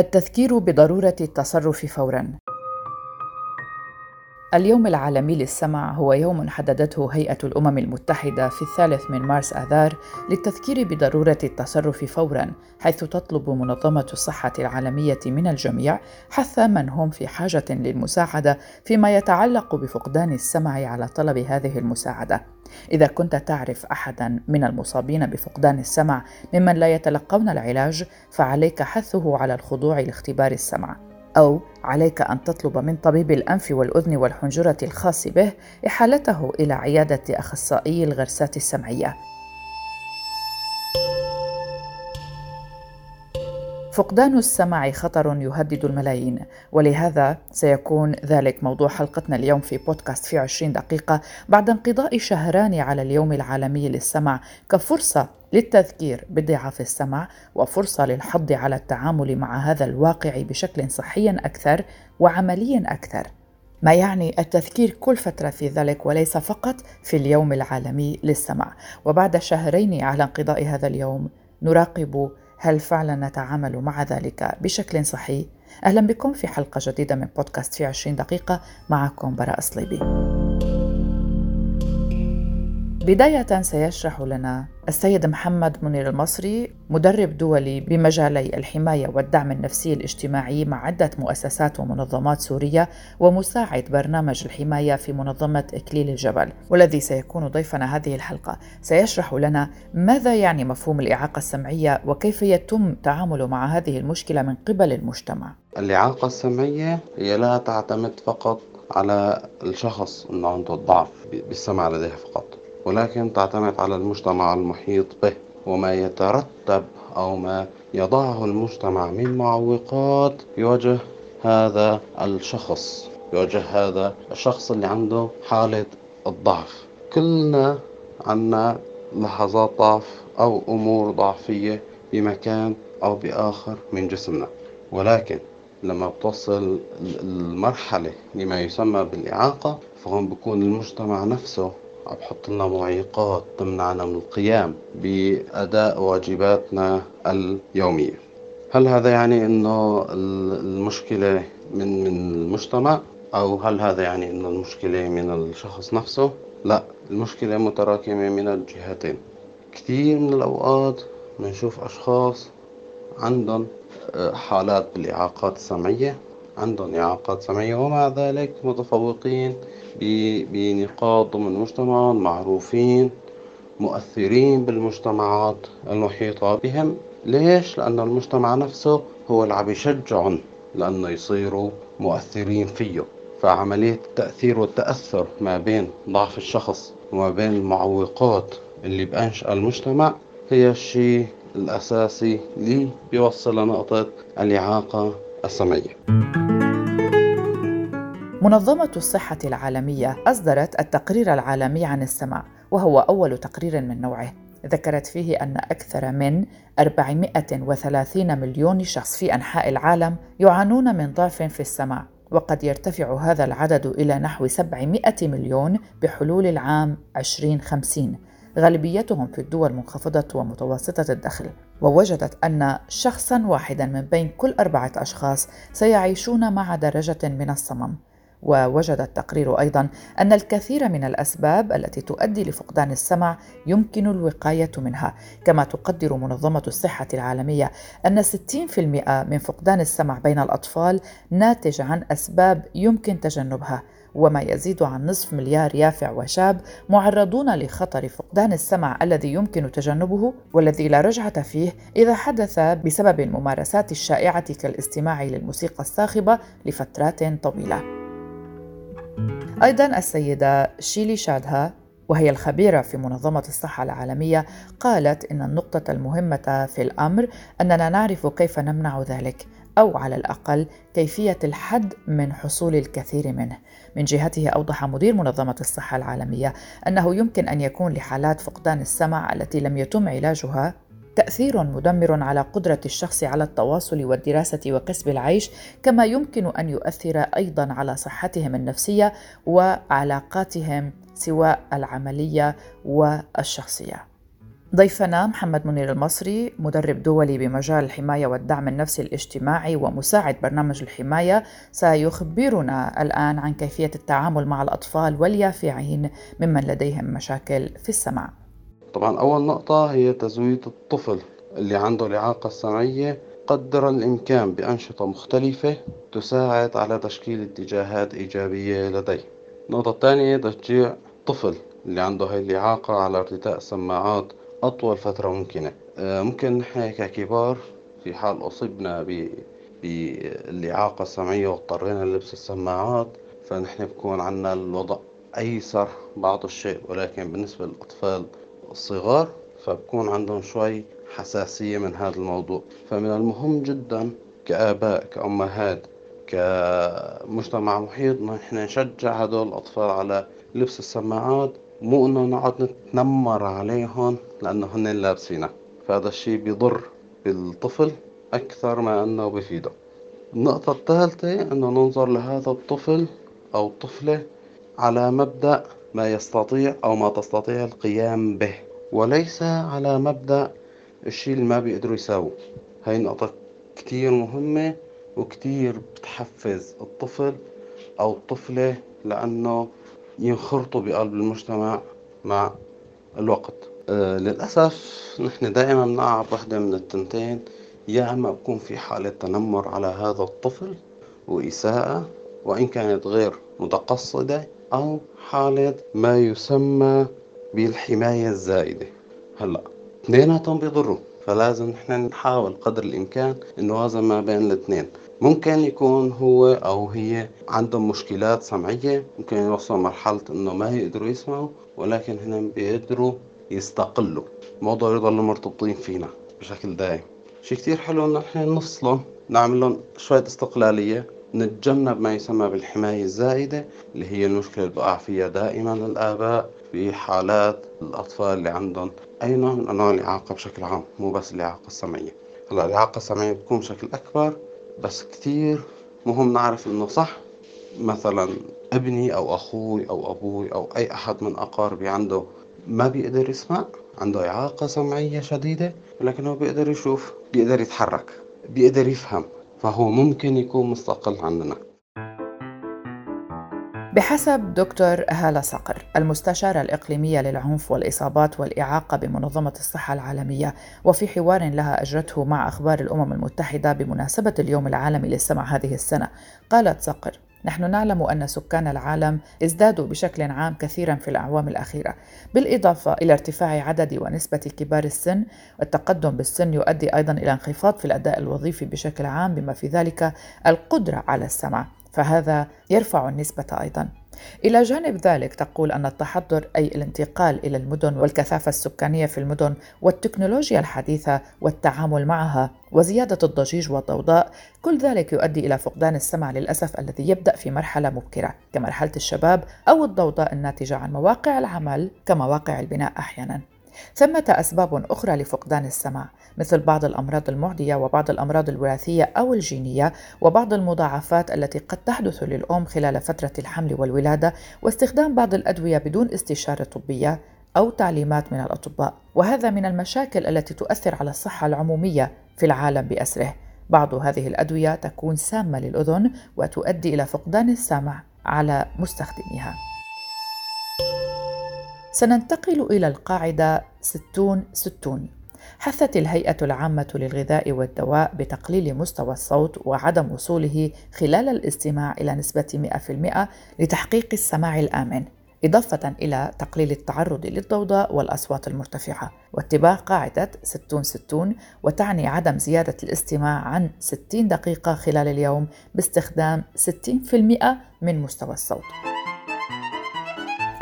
التذكير بضرورة التصرف فورا. اليوم العالمي للسمع هو يوم حددته هيئة الأمم المتحدة في الثالث من مارس آذار للتذكير بضرورة التصرف فورا حيث تطلب منظمة الصحة العالمية من الجميع حث من هم في حاجة للمساعدة فيما يتعلق بفقدان السمع على طلب هذه المساعدة. إذا كنت تعرف أحدا من المصابين بفقدان السمع ممن لا يتلقون العلاج فعليك حثه على الخضوع لاختبار السمع. أو عليك أن تطلب من طبيب الأنف والأذن والحنجرة الخاص به إحالته إلى عيادة أخصائي الغرسات السمعية. فقدان السمع خطر يهدد الملايين ولهذا سيكون ذلك موضوع حلقتنا اليوم في بودكاست في 20 دقيقة بعد انقضاء شهران على اليوم العالمي للسمع. كفرصة للتذكير بضعاف السمع وفرصة للحض على التعامل مع هذا الواقع بشكل صحي أكثر وعملي أكثر ما يعني التذكير كل فترة في ذلك وليس فقط في اليوم العالمي للسمع وبعد شهرين على انقضاء هذا اليوم نراقب هل فعلا نتعامل مع ذلك بشكل صحي؟ أهلا بكم في حلقة جديدة من بودكاست في 20 دقيقة معكم براء صليبي. بداية سيشرح لنا السيد محمد منير المصري مدرب دولي بمجالي الحماية والدعم النفسي الاجتماعي مع عدة مؤسسات ومنظمات سورية ومساعد برنامج الحماية في منظمة إكليل الجبل والذي سيكون ضيفنا هذه الحلقة. سيشرح لنا ماذا يعني مفهوم الإعاقة السمعية وكيف يتم التعامل مع هذه المشكلة من قبل المجتمع؟ الإعاقة السمعية هي لا تعتمد فقط على الشخص أنه عنده ضعف بالسمع لديه فقط. ولكن تعتمد على المجتمع المحيط به وما يترتب أو ما يضعه المجتمع من معوقات. يواجه هذا الشخص يواجه هذا الشخص اللي عنده حالة الضعف. كلنا عنا لحظات ضعف أو أمور ضعفية بمكان أو بآخر من جسمنا. ولكن لما بتوصل المرحلة لما يسمى بالإعاقة فهون بكون المجتمع نفسه عم بحط لنا معيقات تمنعنا من القيام بأداء واجباتنا اليومية. هل هذا يعني إنه المشكلة من من المجتمع؟ أو هل هذا يعني إنه المشكلة من الشخص نفسه؟ لا المشكلة متراكمة من الجهتين. كثير من الأوقات بنشوف أشخاص عندهم آه، حالات بالإعاقات السمعية عندهم إعاقات سمعية ومع ذلك متفوقين بنقاط ضمن المجتمع معروفين مؤثرين بالمجتمعات المحيطة بهم. ليش؟ لأن المجتمع نفسه هو اللي عم يشجعهم لأنه يصيروا مؤثرين فيه. فعملية التأثير والتأثر ما بين ضعف الشخص وما بين المعوقات اللي بأنشأ المجتمع هي الشيء الأساسي اللي بيوصل لنقطة الإعاقة السمعية. منظمة الصحة العالمية أصدرت التقرير العالمي عن السمع وهو أول تقرير من نوعه. ذكرت فيه أن أكثر من 430 مليون شخص في أنحاء العالم يعانون من ضعف في السمع وقد يرتفع هذا العدد إلى نحو 700 مليون بحلول العام 2050 غالبيتهم في الدول منخفضة ومتوسطة الدخل. ووجدت أن شخصا واحدا من بين كل أربعة أشخاص سيعيشون مع درجة من الصمم. ووجد التقرير أيضا أن الكثير من الأسباب التي تؤدي لفقدان السمع يمكن الوقاية منها كما تقدر منظمة الصحة العالمية أن 60% من فقدان السمع بين الأطفال ناتج عن أسباب يمكن تجنبها وما يزيد عن نصف مليار يافع وشاب معرضون لخطر فقدان السمع الذي يمكن تجنبه والذي لا رجعة فيه إذا حدث بسبب الممارسات الشائعة كالاستماع للموسيقى الصاخبة لفترات طويلة. أيضا السيدة شيلي شادها وهي الخبيرة في منظمة الصحة العالمية قالت إن النقطة المهمة في الأمر أننا نعرف كيف نمنع ذلك أو على الأقل كيفية الحد من حصول الكثير منه. من جهته أوضح مدير منظمة الصحة العالمية أنه يمكن أن يكون لحالات فقدان السمع التي لم يتم علاجها تأثير مدمر على قدرة الشخص على التواصل والدراسة وكسب العيش، كما يمكن أن يؤثر أيضا على صحتهم النفسية وعلاقاتهم سواء العملية والشخصية. ضيفنا محمد منير المصري مدرب دولي بمجال الحماية والدعم النفسي الاجتماعي ومساعد برنامج الحماية سيخبرنا الآن عن كيفية التعامل مع الأطفال واليافعين ممن لديهم مشاكل في السمع طبعا أول نقطة هي تزويد الطفل اللي عنده الإعاقة السمعية قدر الإمكان بأنشطة مختلفة تساعد على تشكيل اتجاهات إيجابية لديه. النقطة الثانية تشجيع الطفل اللي عنده هاي الإعاقة على ارتداء سماعات أطول فترة ممكنة. آه، ممكن نحن ككبار في حال أصبنا بالإعاقة السمعية واضطرينا للبس السماعات فنحن بكون عنا الوضع أيسر بعض الشيء. ولكن بالنسبة للأطفال الصغار فبكون عندهم شوي حساسية من هذا الموضوع. فمن المهم جدا كآباء كأمهات كمجتمع محيط نحن نشجع هدول الأطفال على لبس السماعات مو إنه نقعد نتنمر عليهم لأنه هن لابسينها فهذا الشي بيضر بالطفل أكثر ما إنه بفيده. النقطة الثالثة إنه ننظر لهذا الطفل أو الطفلة على مبدأ ما يستطيع أو ما تستطيع القيام به. وليس على مبدأ الشي اللي ما بيقدروا يساووا هاي نقطة كتير مهمة وكتير بتحفز الطفل أو الطفلة لأنه ينخرطوا بقلب المجتمع مع الوقت. آه للأسف نحن دائما نقع بوحدة من التنتين. يا أما بكون في حالة تنمر على هذا الطفل وإساءة وإن كانت غير متقصدة أو حالة ما يسمى بالحماية الزائدة. هلأ اثنيناتهم بيضروا فلازم نحن نحاول قدر الإمكان نوازن ما بين الاثنين. ممكن يكون هو أو هي عندهم مشكلات سمعية ممكن يوصلوا مرحلة إنه ما يقدروا يسمعوا ولكن هنا بيقدروا يستقلوا. موضوع يضلوا مرتبطين فينا بشكل دائم. شي كتير حلو إنه إحنا نفصلهم نعمل لهم شوية استقلالية. نتجنب ما يسمى بالحماية الزائدة اللي هي المشكلة اللي بقع فيها دائما الآباء في حالات الأطفال اللي عندهم أي نوع من أنواع الإعاقة بشكل عام مو بس الإعاقة السمعية. هلأ الإعاقة السمعية بتكون بشكل أكبر بس كتير مهم نعرف إنه صح. مثلا ابني أو أخوي أو أبوي أو أي أحد من أقاربي عنده ما بيقدر يسمع عنده إعاقة سمعية شديدة ولكنه بيقدر يشوف بيقدر يتحرك بيقدر يفهم. فهو ممكن يكون مستقل عننا. بحسب دكتور هالة صقر المستشارة الإقليمية للعنف والإصابات والإعاقة بمنظمة الصحة العالمية وفي حوار لها أجرته مع أخبار الأمم المتحدة بمناسبة اليوم العالمي للسمع هذه السنة قالت صقر نحن نعلم أن سكان العالم ازدادوا بشكل عام كثيرا في الأعوام الأخيرة. بالإضافة إلى ارتفاع عدد ونسبة كبار السن والتقدم بالسن يؤدي أيضا إلى انخفاض في الأداء الوظيفي بشكل عام بما في ذلك القدرة على السمع فهذا يرفع النسبة أيضا. إلى جانب ذلك تقول أن التحضر أي الانتقال إلى المدن والكثافة السكانية في المدن والتكنولوجيا الحديثة والتعامل معها وزيادة الضجيج والضوضاء كل ذلك يؤدي إلى فقدان السمع للأسف الذي يبدأ في مرحلة مبكرة كمرحلة الشباب أو الضوضاء الناتجة عن مواقع العمل كمواقع البناء أحيانا. ثمة أسباب أخرى لفقدان السمع مثل بعض الأمراض المعدية وبعض الأمراض الوراثية أو الجينية وبعض المضاعفات التي قد تحدث للأم خلال فترة الحمل والولادة واستخدام بعض الأدوية بدون استشارة طبية أو تعليمات من الأطباء. وهذا من المشاكل التي تؤثر على الصحة العمومية في العالم بأسره. بعض هذه الأدوية تكون سامة للأذن وتؤدي إلى فقدان السمع على مستخدميها. سننتقل إلى القاعدة 60 60 حثت الهيئة العامة للغذاء والدواء بتقليل مستوى الصوت وعدم وصوله خلال الاستماع إلى نسبة 100% لتحقيق السماع الآمن إضافة إلى تقليل التعرض للضوضاء والأصوات المرتفعة واتباع قاعدة 60-60 وتعني عدم زيادة الاستماع عن 60 دقيقة خلال اليوم باستخدام 60% من مستوى الصوت.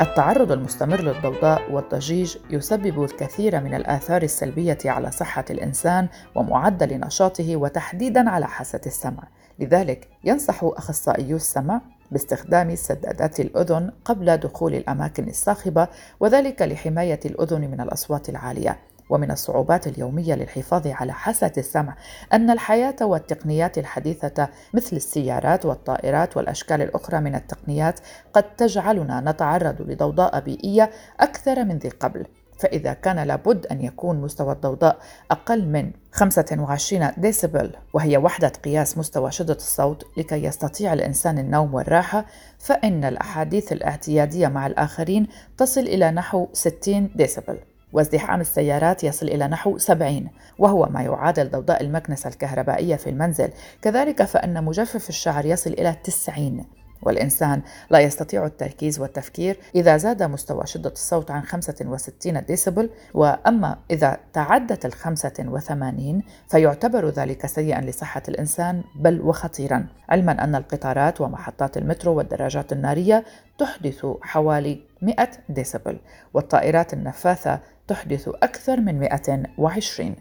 التعرض المستمر للضوضاء والضجيج يسبب الكثير من الآثار السلبية على صحة الإنسان ومعدل نشاطه وتحديدا على حاسة السمع. لذلك ينصح أخصائيو السمع باستخدام سدادات الأذن قبل دخول الأماكن الصاخبة وذلك لحماية الأذن من الأصوات العالية. ومن الصعوبات اليومية للحفاظ على حاسة السمع أن الحياة والتقنيات الحديثة مثل السيارات والطائرات والأشكال الأخرى من التقنيات قد تجعلنا نتعرض لضوضاء بيئية أكثر من ذي قبل. فإذا كان لابد أن يكون مستوى الضوضاء أقل من 25 ديسيبل وهي وحدة قياس مستوى شدة الصوت لكي يستطيع الإنسان النوم والراحة فإن الأحاديث الاعتيادية مع الآخرين تصل إلى نحو 60 ديسيبل. وازدحام السيارات يصل إلى نحو 70 وهو ما يعادل ضوضاء المكنسة الكهربائية في المنزل. كذلك فإن مجفف الشعر يصل إلى 90 والإنسان لا يستطيع التركيز والتفكير إذا زاد مستوى شدة الصوت عن 65 ديسبل وأما إذا تعدت ال 85 فيعتبر ذلك سيئا لصحة الإنسان بل وخطيرا. علما أن القطارات ومحطات المترو والدراجات النارية تحدث حوالي 100 ديسبل والطائرات النفاثة تحدث أكثر من 120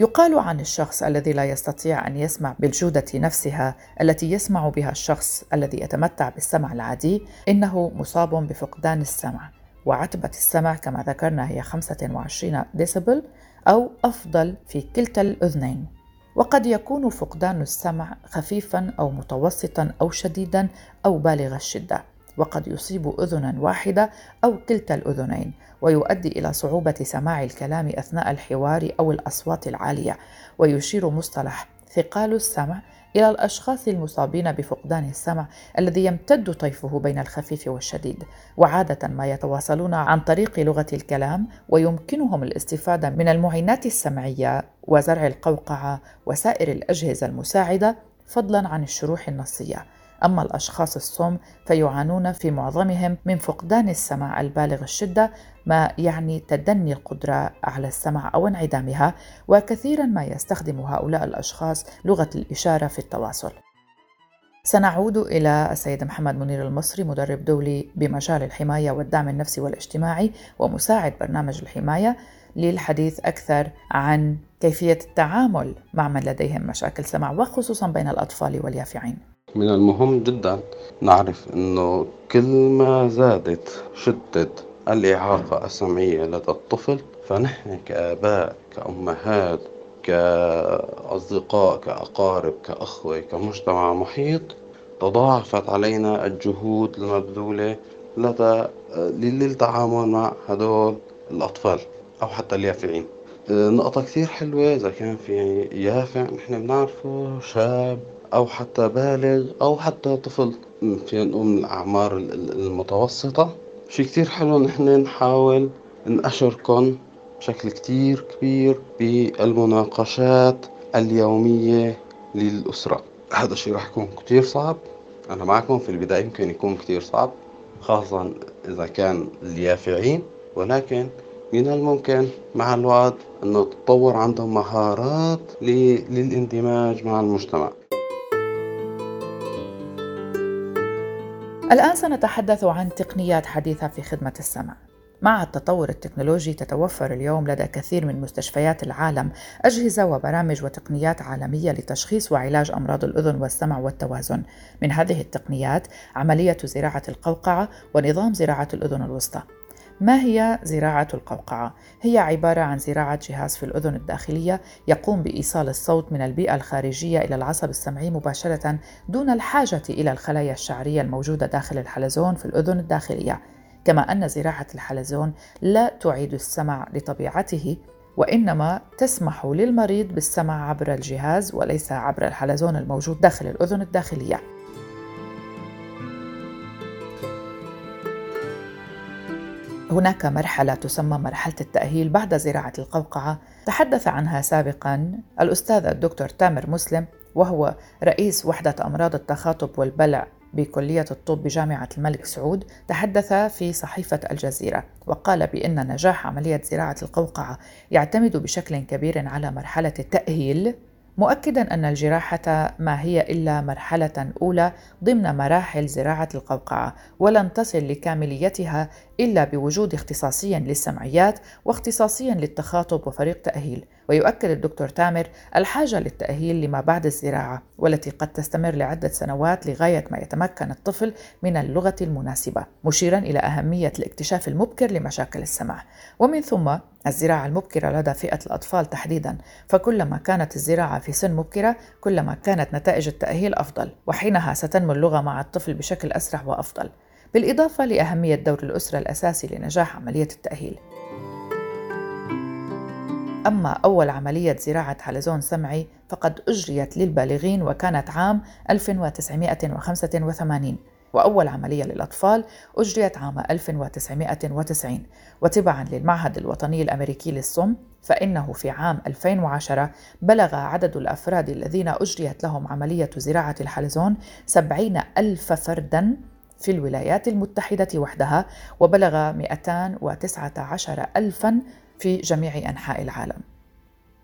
يقال عن الشخص الذي لا يستطيع أن يسمع بالجودة نفسها التي يسمع بها الشخص الذي يتمتع بالسمع العادي إنه مصاب بفقدان السمع وعتبة السمع كما ذكرنا هي 25 ديسبل أو أفضل في كلتا الاذنين وقد يكون فقدان السمع خفيفا أو متوسطا أو شديدا أو بالغ الشدة. وقد يصيب أذنا واحدة أو كلتا الأذنين ويؤدي إلى صعوبة سماع الكلام أثناء الحوار أو الأصوات العالية ويشير مصطلح ثقال السمع إلى الأشخاص المصابين بفقدان السمع الذي يمتد طيفه بين الخفيف والشديد وعادة ما يتواصلون عن طريق لغة الكلام ويمكنهم الاستفادة من المعينات السمعية وزرع القوقعة وسائر الأجهزة المساعدة فضلا عن الشروح النصية. أما الأشخاص الصم فيعانون في معظمهم من فقدان السمع البالغ الشدة ما يعني تدني القدرة على السمع أو انعدامها وكثيرا ما يستخدم هؤلاء الأشخاص لغة الإشارة في التواصل. سنعود إلى السيد محمد منير المصري مدرب دولي بمجال الحماية والدعم النفسي والاجتماعي ومساعد برنامج الحماية للحديث أكثر عن كيفية التعامل مع من لديهم مشاكل سمع وخصوصا بين الأطفال واليافعين. من المهم جدا نعرف إنه كل ما زادت شدة الإعاقة السمعية لدى الطفل فنحن كآباء كأمهات كأصدقاء كأقارب كأخوة كمجتمع محيط تضاعفت علينا الجهود المبذولة لدى للتعامل مع هدول الأطفال أو حتى اليافعين. نقطة كثير حلوة إذا كان في يافع نحن بنعرفه شاب أو حتى بالغ أو حتى طفل فينا نقول من الأعمار المتوسطة. شي كتير حلو نحن نحاول نأشركن بشكل كتير كبير بالمناقشات اليومية للأسرة. هذا الشي راح يكون كتير صعب. أنا معكم في البداية يمكن يكون كتير صعب خاصة إذا كان اليافعين ولكن من الممكن مع الوقت أنه تتطور عندهم مهارات للإندماج مع المجتمع الآن سنتحدث عن تقنيات حديثة في خدمة السمع. مع التطور التكنولوجي تتوفر اليوم لدى كثير من مستشفيات العالم أجهزة وبرامج وتقنيات عالمية لتشخيص وعلاج أمراض الأذن والسمع والتوازن. من هذه التقنيات عملية زراعة القوقعة ونظام زراعة الأذن الوسطى. ما هي زراعة القوقعة؟ هي عبارة عن زراعة جهاز في الأذن الداخلية يقوم بإيصال الصوت من البيئة الخارجية إلى العصب السمعي مباشرة دون الحاجة إلى الخلايا الشعرية الموجودة داخل الحلزون في الأذن الداخلية، كما أن زراعة الحلزون لا تعيد السمع لطبيعته وإنما تسمح للمريض بالسمع عبر الجهاز وليس عبر الحلزون الموجود داخل الأذن الداخلية. هناك مرحلة تسمى مرحلة التأهيل بعد زراعة القوقعة. تحدث عنها سابقا الأستاذ الدكتور تامر مسلم وهو رئيس وحدة أمراض التخاطب والبلع بكلية الطب بجامعة الملك سعود. تحدث في صحيفة الجزيرة وقال بأن نجاح عملية زراعة القوقعة يعتمد بشكل كبير على مرحلة التأهيل مؤكدا أن الجراحة ما هي إلا مرحلة أولى ضمن مراحل زراعة القوقعة ولن تصل لكامليتها إلا بوجود اختصاصي للسمعيات واختصاصي للتخاطب وفريق تأهيل. ويؤكد الدكتور تامر الحاجة للتأهيل لما بعد الزراعة والتي قد تستمر لعدة سنوات لغاية ما يتمكن الطفل من اللغة المناسبة مشيرا إلى أهمية الاكتشاف المبكر لمشاكل السمع. ومن ثم الزراعة المبكرة لدى فئة الأطفال تحديدا. فكلما كانت الزراعة في سن مبكرة كلما كانت نتائج التأهيل أفضل وحينها ستنمو اللغة مع الطفل بشكل أسرع وأفضل. بالإضافة لأهمية دور الأسرة الأساسي لنجاح عملية التأهيل. أما أول عملية زراعة حلزون سمعي فقد أجريت للبالغين وكانت عام 1985 وأول عملية للأطفال أجريت عام 1990 وتبعا للمعهد الوطني الأمريكي للصم فإنه في عام 2010 بلغ عدد الأفراد الذين أجريت لهم عملية زراعة الحلزون 70 ألف فردا في الولايات المتحدة وحدها وبلغ 219 ألفا في جميع أنحاء العالم.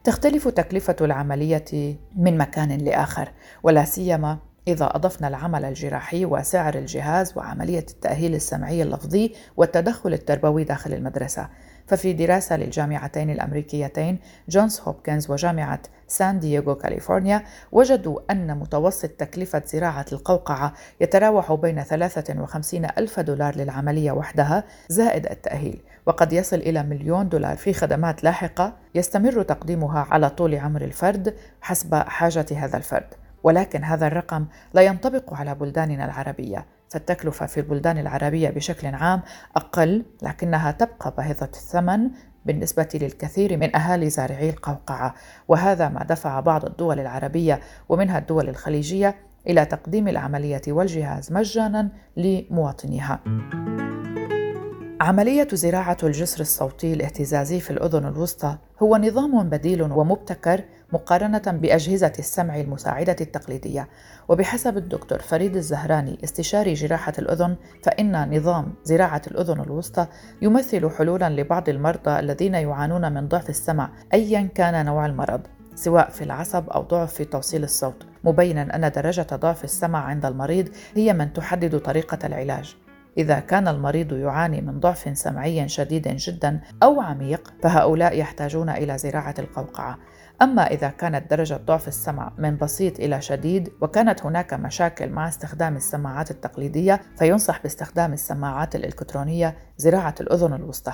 تختلف تكلفة العملية من مكان لآخر ولا سيما إذا أضفنا العمل الجراحي وسعر الجهاز وعملية التأهيل السمعي اللفظي والتدخل التربوي داخل المدرسة. ففي دراسة للجامعتين الأمريكيتين جونز هوبكنز وجامعة سان دييغو كاليفورنيا وجدوا أن متوسط تكلفة زراعة القوقعة يتراوح بين 53 ألف دولار للعملية وحدها زائد التأهيل وقد يصل إلى مليون دولار في خدمات لاحقة يستمر تقديمها على طول عمر الفرد حسب حاجة هذا الفرد. ولكن هذا الرقم لا ينطبق على بلداننا العربية فالتكلفة في البلدان العربية بشكل عام أقل لكنها تبقى باهظة الثمن بالنسبة للكثير من أهالي زارعي القوقعة وهذا ما دفع بعض الدول العربية ومنها الدول الخليجية إلى تقديم العملية والجهاز مجانا لمواطنيها. عملية زراعة الجسر الصوتي الاهتزازي في الأذن الوسطى هو نظام بديل ومبتكر مقارنة بأجهزة السمع المساعدة التقليدية. وبحسب الدكتور فريد الزهراني استشاري جراحة الأذن فإن نظام زراعة الأذن الوسطى يمثل حلولا لبعض المرضى الذين يعانون من ضعف السمع أيا كان نوع المرض سواء في العصب أو ضعف في توصيل الصوت. مبينا أن درجة ضعف السمع عند المريض هي من تحدد طريقة العلاج. إذا كان المريض يعاني من ضعف سمعي شديد جدا أو عميق فهؤلاء يحتاجون إلى زراعة القوقعة. أما إذا كانت درجة ضعف السمع من بسيط إلى شديد وكانت هناك مشاكل مع استخدام السماعات التقليدية فينصح باستخدام السماعات الإلكترونية زراعة الأذن الوسطى.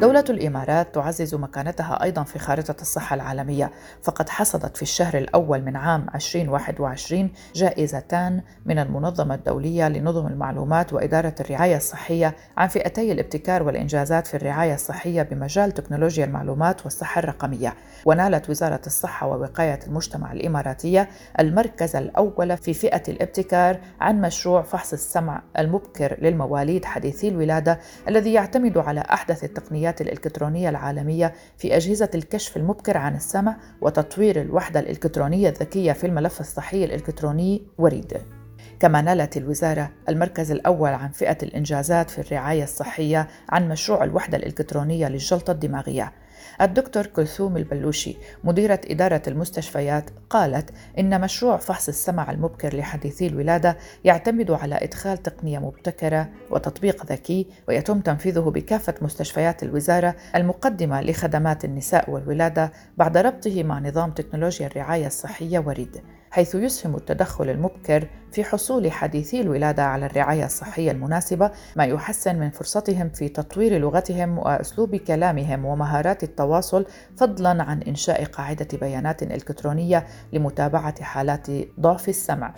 دولة الإمارات تعزز مكانتها أيضا في خارطة الصحة العالمية فقد حصدت في الشهر الأول من عام 2021 جائزتان من المنظمة الدولية لنظم المعلومات وإدارة الرعاية الصحية عن فئتي الابتكار والإنجازات في الرعاية الصحية بمجال تكنولوجيا المعلومات والصحة الرقمية ونالت وزارة الصحة ووقاية المجتمع الإماراتية المركز الأول في فئة الابتكار عن مشروع فحص السمع المبكر للمواليد حديثي الولادة الذي يعتمد على أحدث التقنيات الإلكترونية العالمية في أجهزة الكشف المبكر عن السمع وتطوير الوحدة الإلكترونية الذكية في الملف الصحي الإلكتروني وريد. كما نالت الوزارة المركز الأول عن فئة الإنجازات في الرعاية الصحية عن مشروع الوحدة الإلكترونية للجلطة الدماغية الدكتور كلثوم البلوشي مديرة إدارة المستشفيات قالت إن مشروع فحص السمع المبكر لحديثي الولادة يعتمد على إدخال تقنية مبتكرة وتطبيق ذكي ويتم تنفيذه بكافة مستشفيات الوزارة المقدمة لخدمات النساء والولادة بعد ربطه مع نظام تكنولوجيا الرعاية الصحية وريد. حيث يسهم التدخل المبكر في حصول حديثي الولادة على الرعاية الصحية المناسبة ما يحسن من فرصتهم في تطوير لغتهم وأسلوب كلامهم ومهارات التواصل فضلا عن إنشاء قاعدة بيانات إلكترونية لمتابعة حالات ضعف السمع.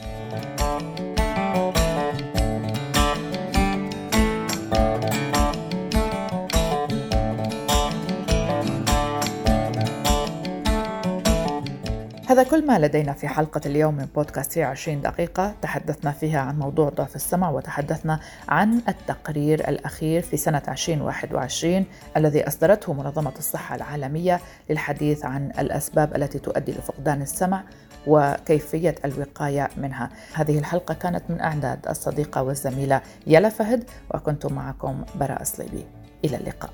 هذا كل ما لدينا في حلقة اليوم من بودكاست في 20 دقيقة. تحدثنا فيها عن موضوع ضعف السمع وتحدثنا عن التقرير الأخير في سنة 2021 الذي أصدرته منظمة الصحة العالمية للحديث عن الأسباب التي تؤدي لفقدان السمع وكيفية الوقاية منها. هذه الحلقة كانت من أعداد الصديقة والزميلة يلا فهد وكنت معكم براء صليبي إلى اللقاء.